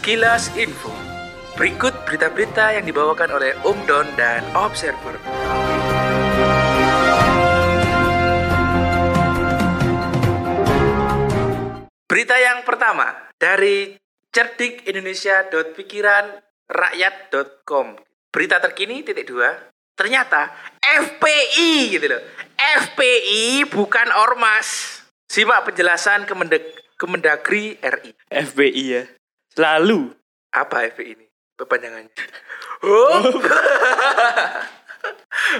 Sekilas Info. Berikut berita-berita yang dibawakan oleh Om Don dan Observer. Berita yang pertama dari cerdikindonesia.pikiranrakyat.com. Berita terkini titik dua. Ternyata FPI gitu loh. FPI bukan ormas. Simak penjelasan Kemendek Kemendagri RI. FBI ya. Selalu. Apa FPI ini? Perpanjangannya. Hup.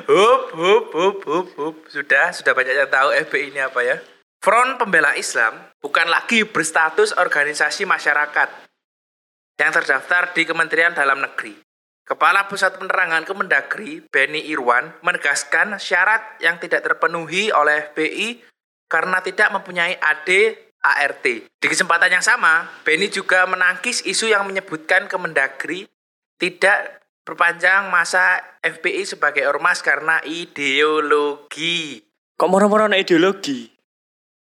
hup, hup, hup, hup, hup. Sudah, sudah banyak yang tahu FPI ini apa ya. Front Pembela Islam bukan lagi berstatus organisasi masyarakat yang terdaftar di Kementerian Dalam Negeri. Kepala Pusat Penerangan Kemendagri, Benny Irwan, menegaskan syarat yang tidak terpenuhi oleh FPI karena tidak mempunyai AD ART. Di kesempatan yang sama, Benny juga menangkis isu yang menyebutkan Kemendagri tidak perpanjang masa FPI sebagai ormas karena ideologi. Kok moro-moro ideologi?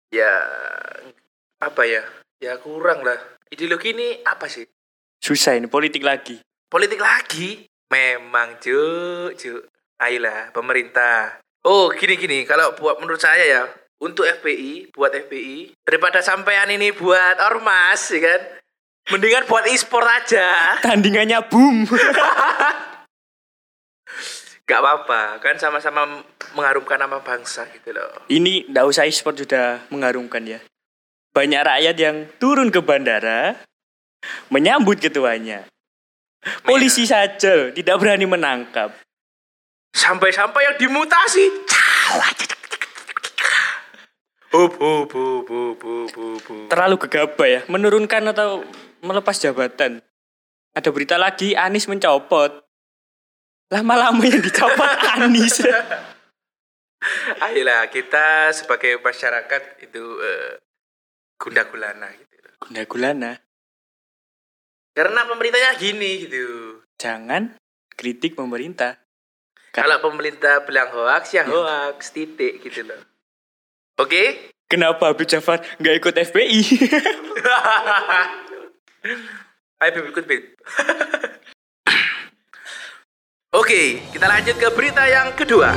Ya, apa ya? Ya kurang lah. Ideologi ini apa sih? Susah ini politik lagi. Politik lagi? Memang, cuk, cuk. Ayolah, pemerintah. Oh, gini-gini. Kalau buat menurut saya ya, untuk FPI, buat FPI, daripada sampean ini buat ormas, ya kan? Mendingan buat e-sport aja. Tandingannya boom. Gak apa-apa, kan sama-sama mengharumkan nama bangsa gitu loh. ini ndak usah e-sport sudah mengharumkan ya. Banyak rakyat yang turun ke bandara menyambut ketuanya. Polisi saja tidak berani menangkap. Sampai-sampai yang dimutasi. Hup, Terlalu gegabah ya, menurunkan atau melepas jabatan. Ada berita lagi Anis mencopot. Lama-lama yang dicopot Anis. Ayolah, kita sebagai masyarakat itu eh, gunda gulana gitu. Guna gulana. Karena pemerintahnya gini gitu. Jangan kritik pemerintah. Kalau pemerintah bilang hoax ya hoax titik gitu loh. Oke? Kenapa Habib Jafar nggak ikut FPI? Ayo Bib, ikut Bib. Oke, kita lanjut ke berita yang kedua.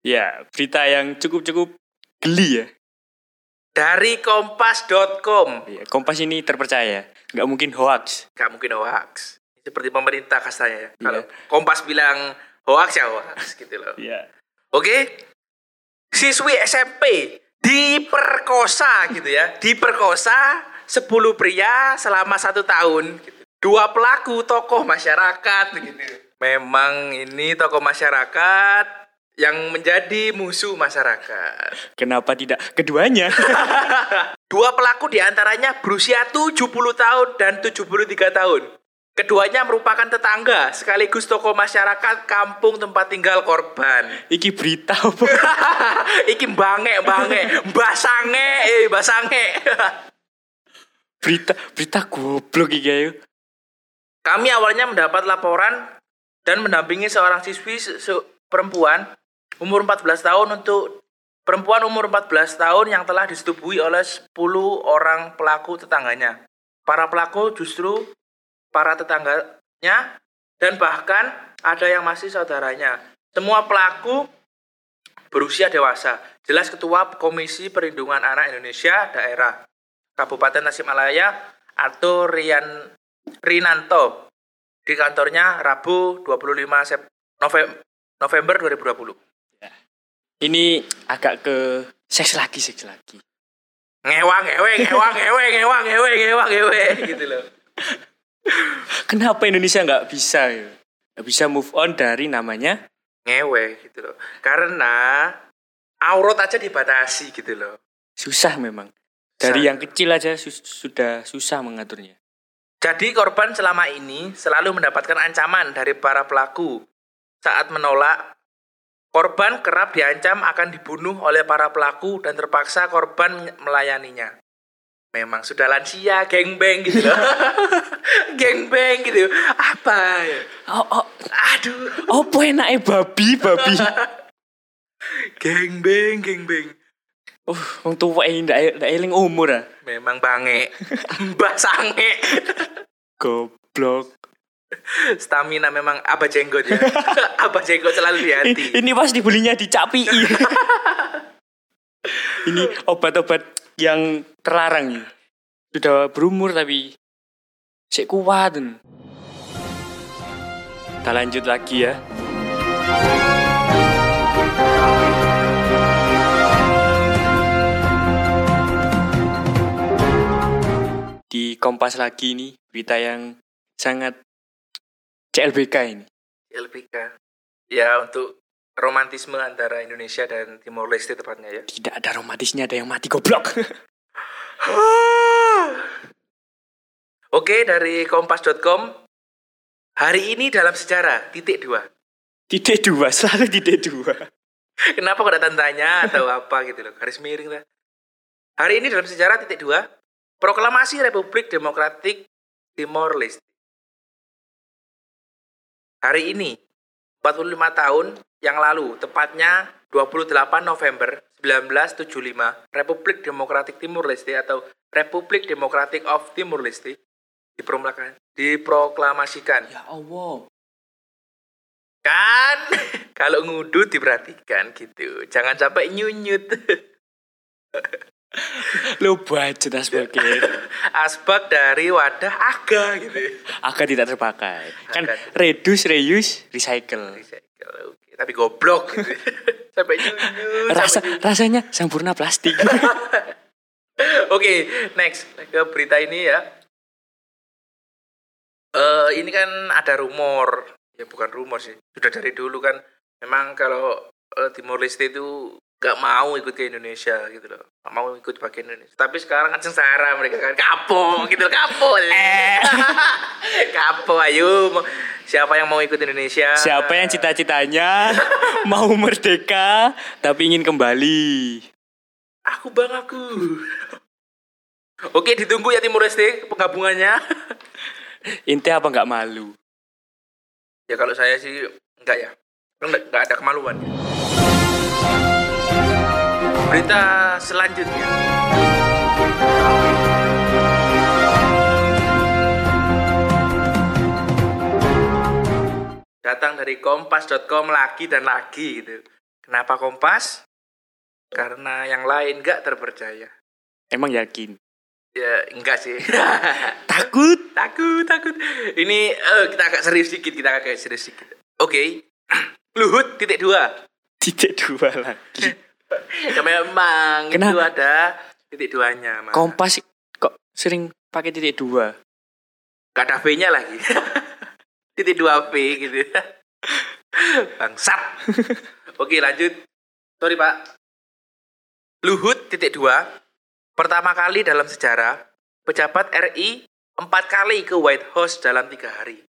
ya, berita yang cukup-cukup geli ya. Dari kompas.com. Iya, Kompas ini terpercaya, nggak mungkin hoax. Gak mungkin hoax. Seperti pemerintah kasarnya ya. Iya. Kalau kompas bilang hoax ya hoax gitu loh. Iya. Oke? Siswi SMP diperkosa gitu ya. Diperkosa 10 pria selama satu tahun. Gitu. Dua pelaku tokoh masyarakat gitu. Memang ini tokoh masyarakat yang menjadi musuh masyarakat. Kenapa tidak keduanya? Dua pelaku di antaranya berusia 70 tahun dan 73 tahun. Keduanya merupakan tetangga sekaligus tokoh masyarakat kampung tempat tinggal korban. Iki berita apa? Iki bange bange, mbah sange, eh mbah sange. berita berita goblok iki ayo. Kami awalnya mendapat laporan dan mendampingi seorang siswi se- perempuan umur 14 tahun untuk perempuan umur 14 tahun yang telah disetubui oleh 10 orang pelaku tetangganya. Para pelaku justru para tetangganya dan bahkan ada yang masih saudaranya. Semua pelaku berusia dewasa. Jelas Ketua Komisi Perlindungan Anak Indonesia Daerah Kabupaten Tasikmalaya atau Rian Rinanto di kantornya Rabu 25 Sep Novem- November 2020. Ini agak ke seks lagi seks lagi. Ngewang, ngewe, ngewang, ngewe, ngewang, ngewe, ngewang, ngewe gitu loh. Kenapa Indonesia nggak bisa ya? Nggak bisa move on dari namanya Ngewe gitu loh. Karena aurat aja dibatasi gitu loh. susah memang. Dari Susah. yang kecil aja sus- sudah susah mengaturnya. Jadi korban selama ini selalu mendapatkan ancaman dari para pelaku. Saat menolak, korban kerap diancam akan dibunuh oleh para pelaku dan terpaksa korban melayaninya. memang sudah lansia, gengbeng gitu loh. gengbeng gitu. Apa? ya? Oh, oh, Aduh, apa enaknya babi, babi. gengbeng, gengbeng. Uh, wong tua ini ndak ndak eling umur ah. Memang bange. Mbah sange. Goblok. Stamina memang apa jenggot ya. apa jenggot selalu di hati. Ini pasti belinya di Capi. ini obat-obat yang terlarang. Sudah berumur tapi sik kuat. Kita lanjut lagi ya. Di Kompas lagi nih berita yang sangat CLBK ini. LPK. Ya untuk romantisme antara Indonesia dan Timor Leste tepatnya ya. Tidak ada romantisnya, ada yang mati goblok. Oke dari kompas.com hari ini dalam sejarah titik dua. titik dua, selalu titik dua. Kenapa kok ada tandanya atau apa gitu loh garis miring lah. Hari ini dalam sejarah titik dua proklamasi Republik Demokratik Timor Leste. Hari ini 45 tahun yang lalu tepatnya 28 November 1975 Republik Demokratik Timur Leste atau Republik Demokratik of Timur Leste dipromulgakan diproklamasikan. Ya Allah. kan? Kalau ngudut diperhatikan gitu. Jangan sampai nyunyut Lu budget asbaknya. asbak dari wadah aga gitu Akan tidak terpakai. Kan Akan. reduce, reuse, recycle. Recycle, oke. tapi goblok gitu sampai nyunyut Rasa sampai- rasanya sempurna plastik. oke next ke berita ini ya eh ini kan ada rumor ya bukan rumor sih sudah dari dulu kan memang kalau eh, Timor Leste itu gak mau ikut ke Indonesia gitu loh gak mau ikut bagian Indonesia tapi sekarang kan sengsara mereka kan kapok gitu loh kapok Eh. kapok ayo siapa yang mau ikut Indonesia Siapa yang cita-citanya mau merdeka tapi ingin kembali? aku bang aku oke ditunggu ya Timor Leste penggabungannya Inti apa nggak malu? Ya kalau saya sih enggak ya. Enggak, enggak ada kemaluan. Berita selanjutnya. Datang dari kompas.com lagi dan lagi gitu. Kenapa kompas? Karena yang lain enggak terpercaya. Emang yakin? Ya enggak sih. Takut? takut takut ini eh, kita agak serius sedikit kita agak serius sedikit oke Luhut titik dua Titik dua lagi. ya memang itu Kenapa? ada titik duanya Mas. Kompas kok sering pakai titik dua? Gak ada V nya lagi. Titik dua V gitu. Bangsat. Oke lanjut. Sorry pak. Luhut titik dua. Pertama kali dalam sejarah pejabat RI empat kali ke White House dalam tiga hari.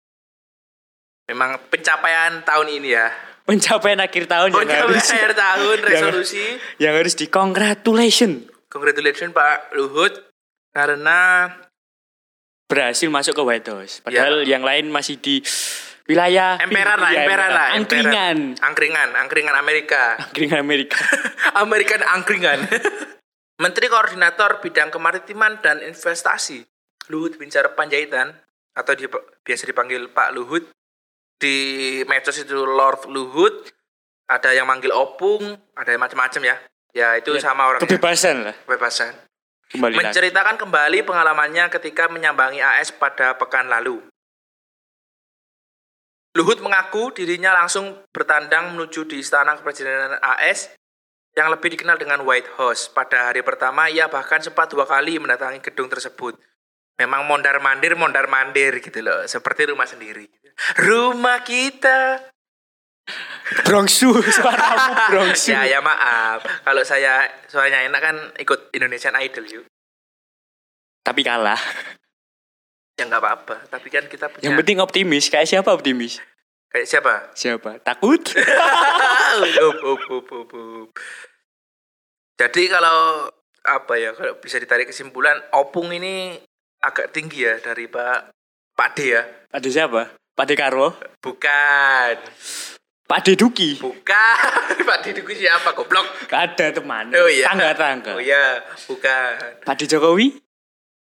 Memang pencapaian tahun ini ya Pencapaian akhir tahun yang Pencapaian harus akhir tahun resolusi. yang harus di congratulation. Congratulations Pak Luhut karena berhasil masuk ke White House. Padahal yang lain masih di wilayah emperan lah, emperan lah, angkringan, angkringan, angkringan Amerika, angkringan Amerika. American angkringan. Menteri Koordinator Bidang Kemaritiman dan Investasi Luhut Binsar Panjaitan atau dia biasa dipanggil Pak Luhut di medsos itu Lord Luhut ada yang manggil opung ada yang macam-macam ya ya itu Ya, sama orangnya Kebebasan lah. kebebasan Kembali lagi. menceritakan kembali pengalamannya ketika menyambangi AS pada pekan lalu. Luhut mengaku dirinya langsung bertandang menuju di istana kepresidenan AS yang lebih dikenal dengan White House. Pada hari pertama, ia bahkan sempat dua kali mendatangi gedung tersebut. Memang mondar-mandir, mondar-mandir gitu loh. Seperti rumah sendiri. Rumah kita. Brongsu, suaramu brongsu. Ya, ya maaf. Kalau saya soalnya enak kan ikut Indonesian Idol yuk. Tapi kalah. Ya nggak apa-apa. Tapi kan kita punya... Yang penting optimis. Kayak siapa optimis? Kayak siapa? Siapa? Takut? Up, up, up, up, up. Jadi kalau apa ya kalau bisa ditarik kesimpulan opung ini agak tinggi ya dari Pak Pak D ya. Ada siapa? Pak Dekarwo? Bukan. Pak Deduki? Bukan. Pak D itu siapa goblok? Ada teman. Oh iya. Tangga-tangga. Oh iya, bukan. Pak De Jokowi?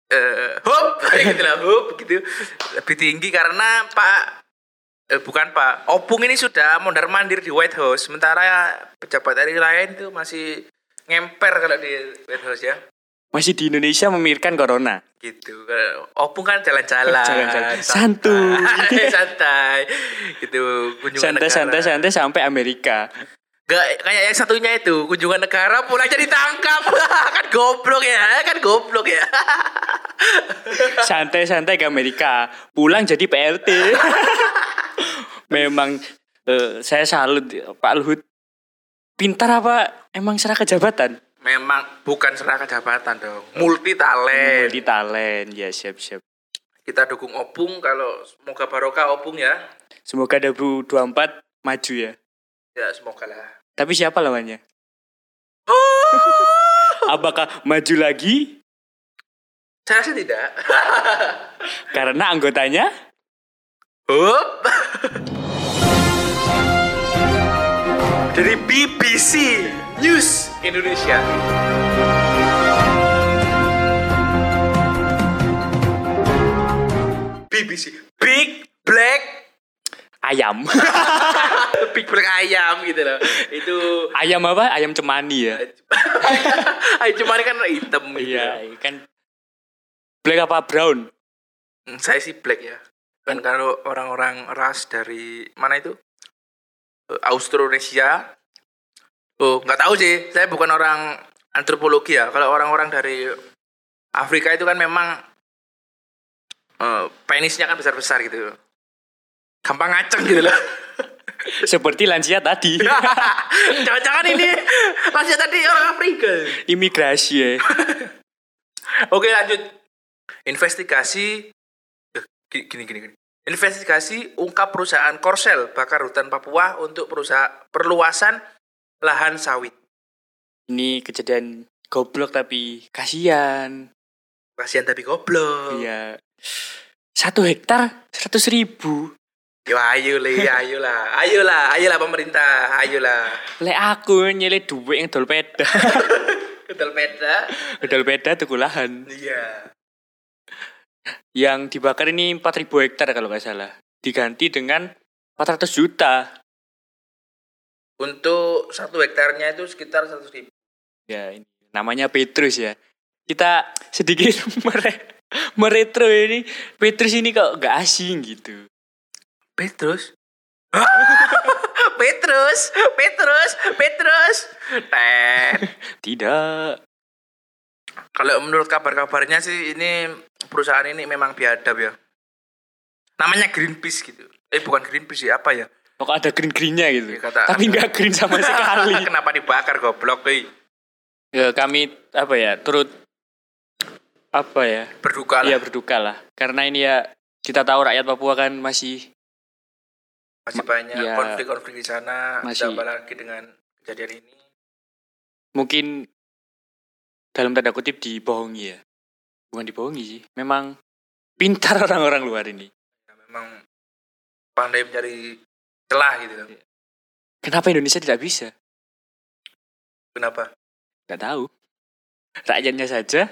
Eh, hop, gitu lah, hop gitu. Lebih tinggi karena Pak eh, bukan Pak. Opung ini sudah mondar mandir di White House, sementara pejabat dari lain itu masih ngemper kalau di White House ya. Masih di Indonesia memikirkan corona. Gitu. Opung kan jalan-jalan, Jalan-jalan. santai, santai. Gitu, kunjungan Santai, negara. santai, santai sampai Amerika. Gak kayak yang satunya itu kunjungan negara pulang jadi tangkap kan goblok ya kan goblok ya Santai-santai ke Amerika. Pulang jadi PLT. Memang eh, saya salut Pak Luhut. Pintar apa emang serah kejabatan? Memang bukan seraka jabatan dong multi talent Multi talent. Ya, siap, siap. kita dukung opung kalau semoga barokah opung ya Semoga 2024 maju ya. ya semoga lah Tapi siapa lawannya? Apakah maju lagi saya rasa tidak karena anggotanya Hup. dari BBC News Indonesia BBC Big Black ayam? Big Black ayam gitu loh itu ayam apa? Ayam cemani ya. Ayo cuma kan hitam gitu. Iya, kan black apa brown? Hmm, Saya sih black ya. Kan kalau orang-orang ras dari mana itu? Eh, Austronesia. Oh, nggak tahu sih. Saya bukan orang antropologi ya. Kalau orang-orang dari Afrika itu kan memang eh, penisnya kan besar-besar gitu. Gampang ngaceng gitu loh. Seperti lansia tadi. Jangan-jangan ini lanjut tadi orang Afrika. Imigrasi ya. Oke lanjut. Investigasi eh, gini gini. gini. Investigasi ungkap perusahaan Korsel bakar hutan Papua untuk perusahaan perluasan lahan sawit. Ini kejadian goblok tapi kasihan. Kasihan tapi goblok. Iya. Satu hektar seratus ribu. Yo ayo le, ayo lah, ayo lah, ayo lah pemerintah, ayo lah. Lek aku nyele duit yang dol peda. Kedal peda. Dol peda tuku lahan. Iya. Yang dibakar ini 4000 hektar kalau nggak salah. Diganti dengan 400 juta. Untuk satu hektarnya itu sekitar satu ribu. Ya, ini namanya Petrus ya. Kita sedikit mere meretro ini. Petrus ini kok nggak asing gitu. Petrus. Petrus, Petrus, Petrus. Tet. Tidak. Kalau menurut kabar-kabarnya sih ini perusahaan ini memang biadab ya. Namanya Greenpeace gitu. Eh bukan Greenpeace sih, apa ya? Kok ada green-greennya gitu. Ya, kata- Tapi nggak green sama sekali. Kenapa dibakar goblok, hei? ya, kami apa ya turut apa ya Berduka lah. Iya berduka lah karena ini ya kita tahu rakyat Papua kan masih Masih banyak ya, konflik-konflik di sana. masih- Ditambah lagi dengan kejadian ini. mungkin dalam tanda kutip dibohongi ya bukan dibohongi sih memang pintar orang-orang luar ini Ya, memang pandai mencari celah gitu. loh. kenapa Indonesia tidak bisa Kenapa? nggak tahu rakyatnya saja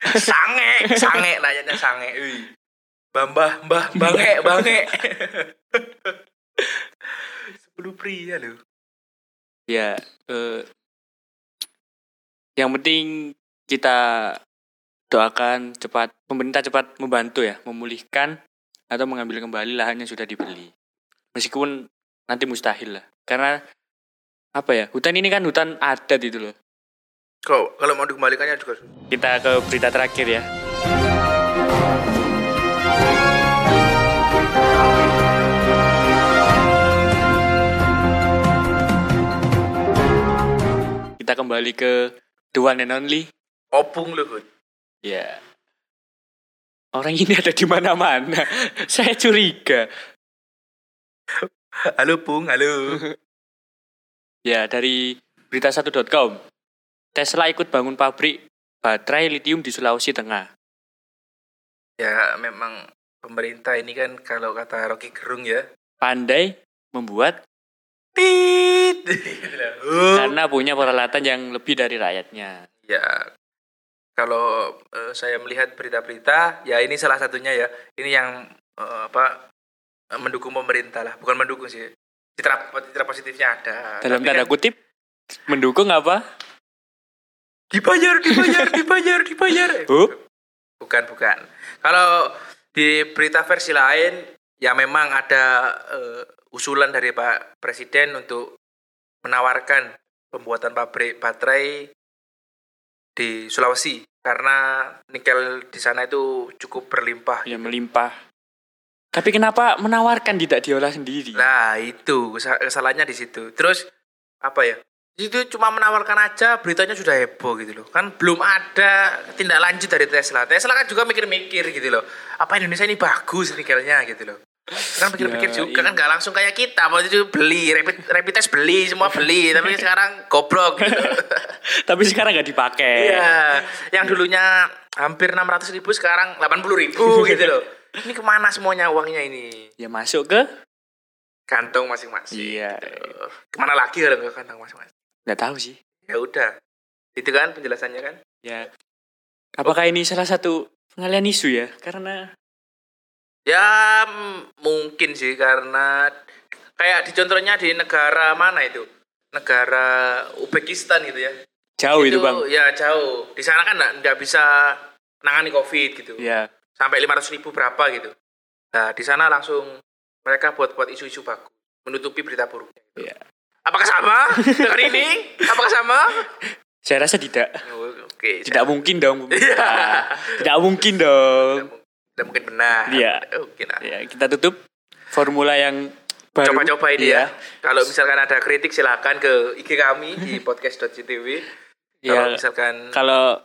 sange, sange, rakyatnya sange. Ui. Bambah, mbah, bange, bange. Sepuluh pria loh. ya eh, yang penting kita doakan cepat pemerintah cepat membantu ya memulihkan atau mengambil kembali lahan yang sudah dibeli meskipun nanti mustahil lah karena apa ya hutan ini kan hutan adat itu loh Kok kalau mau dikembalikannya juga kita ke berita terakhir ya kita kembali ke the one and only opung luhut. Ya. Orang ini ada di mana-mana. Saya curiga. Halo Pung, halo. Ya, dari berita1.com. Tesla ikut bangun pabrik baterai litium di Sulawesi Tengah. Ya memang pemerintah ini kan kalau kata Rocky Gerung ya. Pandai membuat Tit. karena punya peralatan yang lebih dari rakyatnya. ya kalau eh, saya melihat berita-berita ya ini salah satunya ya. Ini yang eh, apa mendukung pemerintah lah, bukan mendukung sih. Citra citra positifnya ada. Dalam tanda kan kutip mendukung apa? dibayar, dibayar, dibayar, dibayar. Bu? Bukan, bukan. Kalau di berita versi lain, ya memang ada eh, usulan dari Pak Presiden untuk menawarkan pembuatan pabrik baterai di Sulawesi karena nikel di sana itu cukup berlimpah. Ya melimpah. Tapi kenapa menawarkan tidak diolah sendiri? Nah, itu kesa- kesalahannya di situ. Terus apa ya? Itu cuma menawarkan aja, beritanya sudah heboh gitu loh. Kan belum ada tindak lanjut dari Tesla. Tesla kan juga mikir-mikir gitu loh. Apa Indonesia ini bagus nikelnya gitu loh. Kan pikir-pikir Ya, juga iya. kan nggak langsung kayak kita. Waktu itu beli, rapid, rapid test beli, semua beli. Tapi sekarang goblok gitu. Tapi sekarang nggak dipakai. Iya, yang dulunya hampir 600 ribu sekarang 80 ribu gitu loh. Ini ke mana semuanya uangnya ini? Ya masuk ke? Kantong masing-masing. Iya. gitu. Ke mana lagi kalau ke kantong masing-masing? Nggak tahu sih. Ya udah. Itu kan penjelasannya kan? Ya. Apakah ini salah satu pengalian isu ya? Karena Ya m- mungkin sih karena kayak di contohnya di negara mana itu? Negara Uzbekistan gitu ya. jauh itu, bang. Ya jauh. Di sana kan nggak bisa nangani COVID gitu. Ya. Sampai 500 ribu berapa gitu. Nah di sana langsung mereka buat-buat isu-isu bagus. Menutupi berita buruknya. Gitu. Ya. Apakah sama dengan ini? Apakah sama? Saya rasa tidak. Oh, Oke. Tidak mungkin dong. Iya. Tidak mungkin dong. Tidak mungkin benar. Iya. Oke nah. Ya, kita tutup formula yang baru. Coba-coba ini Iya. ya. Kalau misalkan ada kritik silakan ke IG kami di podcast.ctv. Kalau Ya, misalkan kalau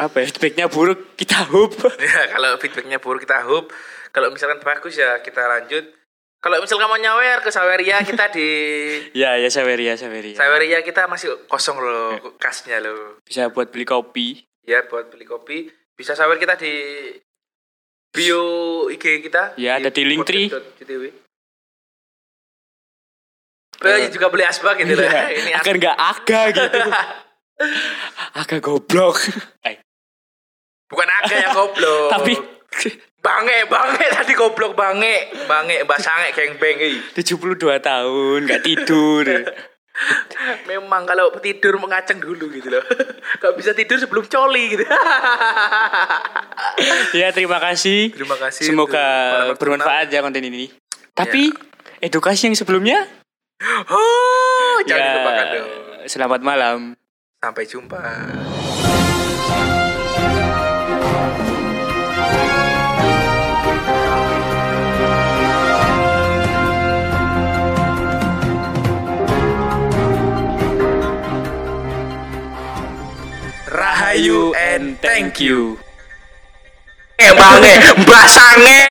apa ya, feedbacknya buruk kita hub. ya kalau feedbacknya buruk kita hub. Kalau misalkan bagus ya kita lanjut. Kalau misalkan mau nyawer ke Saweria kita di ya, ya Saweria, Saweria. Saweria kita masih kosong loh kasnya loh. Bisa buat beli kopi. Ya buat beli kopi bisa sawer kita di bio IG kita. Ya, ada di Linktree. podcast.ctv. Eh, juga beli asbak gitu lah. Iya, Ini akan nggak aga gitu. aga goblok. Bukan aga yang goblok. tapi bange, bange tadi goblok bange, bange, mbak sange geng bengi. 72 tahun nggak tidur. Memang kalau tidur mengaceng dulu gitu loh. Gak bisa tidur sebelum coli gitu. ya terima kasih. Terima kasih. Semoga bermanfaat ya konten ini. Tapi edukasi yang sebelumnya Oh, jangan ya, dilupakan dong. Selamat malam. Sampai jumpa. Rahayu and thank you. Eh.